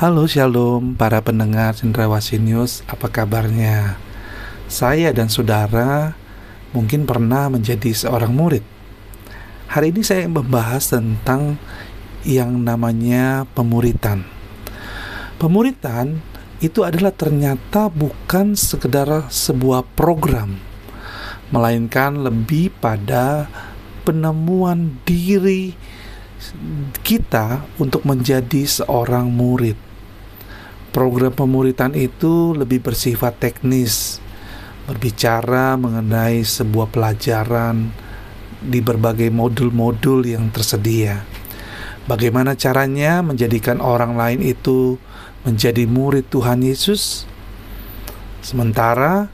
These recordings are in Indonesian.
Halo Shalom para pendengar Cendrawasih News, apa kabarnya? Saya dan saudara mungkin pernah menjadi seorang murid. Hari ini saya membahas tentang yang namanya pemuritan. Pemuritan itu adalah ternyata bukan sekedar sebuah program, melainkan lebih pada penemuan diri kita untuk menjadi seorang murid Program pemuritan itu lebih bersifat teknis, berbicara mengenai sebuah pelajaran di berbagai modul-modul yang tersedia. Bagaimana caranya menjadikan orang lain itu menjadi murid Tuhan Yesus? Sementara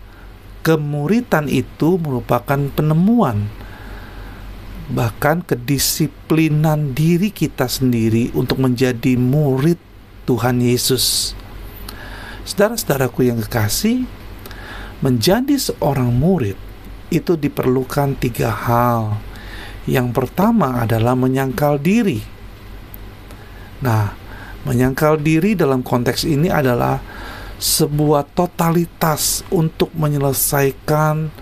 kemuritan itu merupakan penemuan bahkan kedisiplinan diri kita sendiri untuk menjadi murid Tuhan Yesus. Saudara-saudaraku yang kekasih, menjadi seorang murid itu diperlukan tiga hal. Yang pertama adalah menyangkal diri. Nah, menyangkal diri dalam konteks ini adalah sebuah totalitas untuk menyelesaikan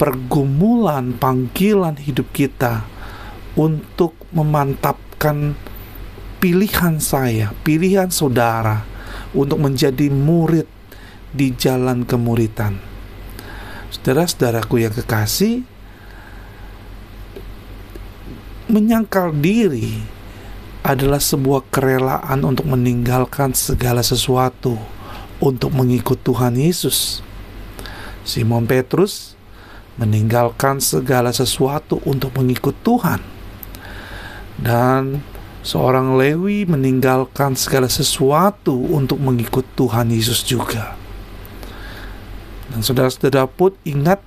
pergumulan panggilan hidup kita untuk memantapkan pilihan saya, pilihan saudara untuk menjadi murid di jalan kemuritan. Saudara-saudaraku yang kekasih, menyangkal diri adalah sebuah kerelaan untuk meninggalkan segala sesuatu untuk mengikut Tuhan Yesus. Simon Petrus meninggalkan segala sesuatu untuk mengikut Tuhan. Dan seorang Lewi meninggalkan segala sesuatu untuk mengikut Tuhan Yesus juga. Dan saudara-saudara pun ingat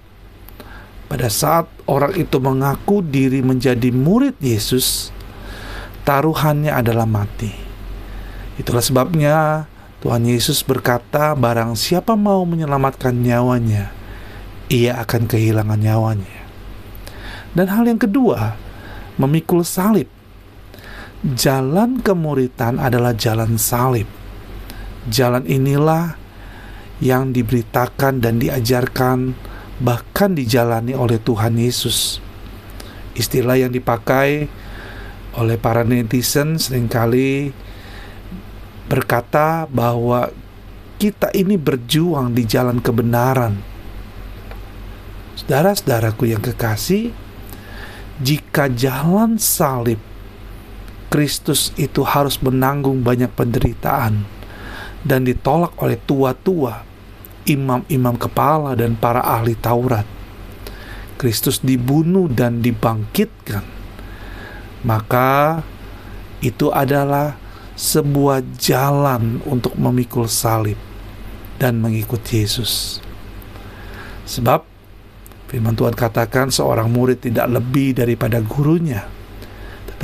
pada saat orang itu mengaku diri menjadi murid Yesus, taruhannya adalah mati. Itulah sebabnya Tuhan Yesus berkata, "Barang siapa mau menyelamatkan nyawanya, ia akan kehilangan nyawanya." Dan hal yang kedua, memikul salib jalan kemuritan adalah jalan salib. Jalan inilah yang diberitakan dan diajarkan bahkan dijalani oleh Tuhan Yesus. Istilah yang dipakai oleh para netizen sering kali berkata bahwa kita ini berjuang di jalan kebenaran. Saudara-saudaraku yang kekasih, jika jalan salib Kristus itu harus menanggung banyak penderitaan dan ditolak oleh tua-tua, imam-imam kepala dan para ahli Taurat. Kristus dibunuh dan dibangkitkan. Maka itu adalah sebuah jalan untuk memikul salib dan mengikut Yesus. Sebab firman Tuhan katakan seorang murid tidak lebih daripada gurunya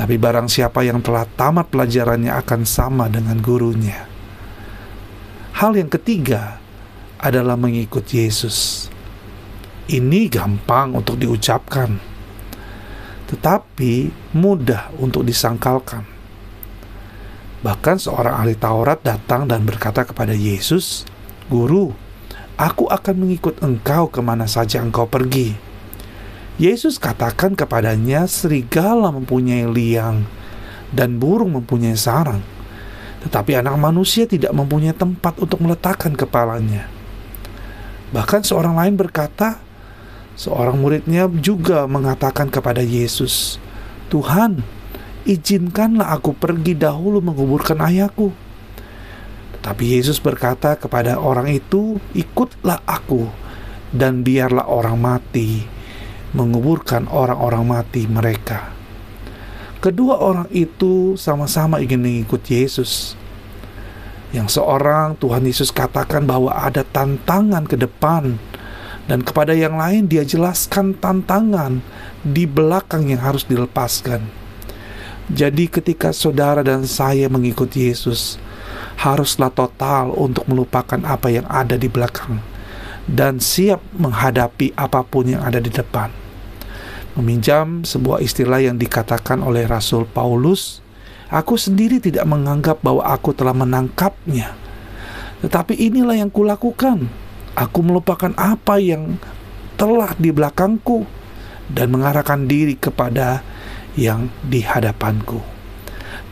tapi barang siapa yang telah tamat pelajarannya akan sama dengan gurunya. Hal yang ketiga adalah mengikut Yesus. Ini gampang untuk diucapkan, tetapi mudah untuk disangkalkan. Bahkan seorang ahli Taurat datang dan berkata kepada Yesus, "Guru, aku akan mengikut engkau ke mana saja engkau pergi." Yesus katakan kepadanya, serigala mempunyai liang dan burung mempunyai sarang, tetapi anak manusia tidak mempunyai tempat untuk meletakkan kepalanya. Bahkan seorang lain berkata, seorang muridnya juga mengatakan kepada Yesus, "Tuhan, izinkanlah aku pergi dahulu menguburkan ayahku." Tetapi Yesus berkata kepada orang itu, "Ikutlah aku, dan biarlah orang mati menguburkan orang-orang mati mereka. Kedua orang itu sama-sama ingin mengikut Yesus. Yang seorang Tuhan Yesus katakan bahwa ada tantangan ke depan dan kepada yang lain dia jelaskan tantangan di belakang yang harus dilepaskan. Jadi ketika saudara dan saya mengikut Yesus, haruslah total untuk melupakan apa yang ada di belakang dan siap menghadapi apa pun yang ada di depan. Meminjam sebuah istilah yang dikatakan oleh Rasul Paulus, Aku sendiri tidak menganggap bahwa aku telah menangkapnya. Tetapi inilah yang kulakukan. Aku melupakan apa yang telah di belakangku dan mengarahkan diri kepada yang di hadapanku.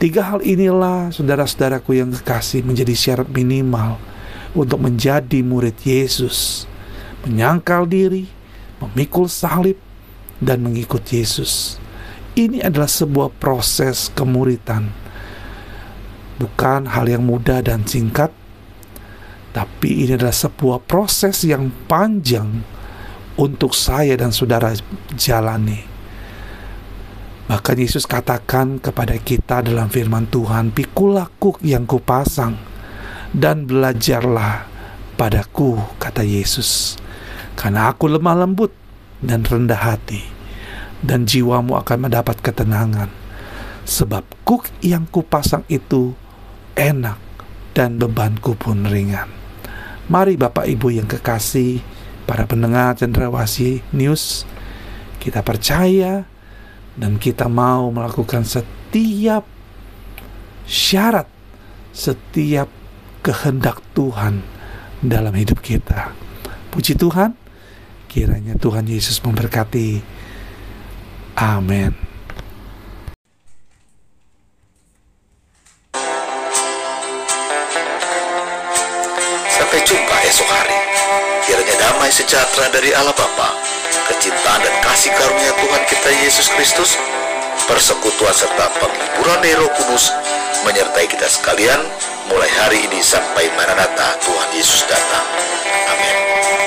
Tiga hal inilah saudara-saudaraku yang kekasih menjadi syarat minimal untuk menjadi murid Yesus. Menyangkal diri, memikul salib, dan mengikut Yesus. Ini adalah sebuah proses kemuritan. Bukan hal yang mudah dan singkat, tapi ini adalah sebuah proses yang panjang untuk saya dan saudara jalani. Bahkan Yesus katakan kepada kita dalam firman Tuhan, Pikulah kuk yang kupasang, dan belajarlah padaku, kata Yesus. Karena aku lemah lembut dan rendah hati dan jiwamu akan mendapat ketenangan. Sebab kuk yang kupasang itu enak dan bebanku pun ringan. Mari Bapak Ibu yang kekasih, para pendengar cendrawasih news, kita percaya dan kita mau melakukan setiap syarat, setiap kehendak Tuhan dalam hidup kita. Puji Tuhan, kiranya Tuhan Yesus memberkati Amin. Sampai jumpa esok hari. Kiranya damai sejahtera dari Allah Bapa, kecintaan dan kasih karunia Tuhan kita Yesus Kristus, persekutuan serta penghiburan Roh Kudus menyertai kita sekalian mulai hari ini sampai Maranatha Tuhan Yesus datang. Amin.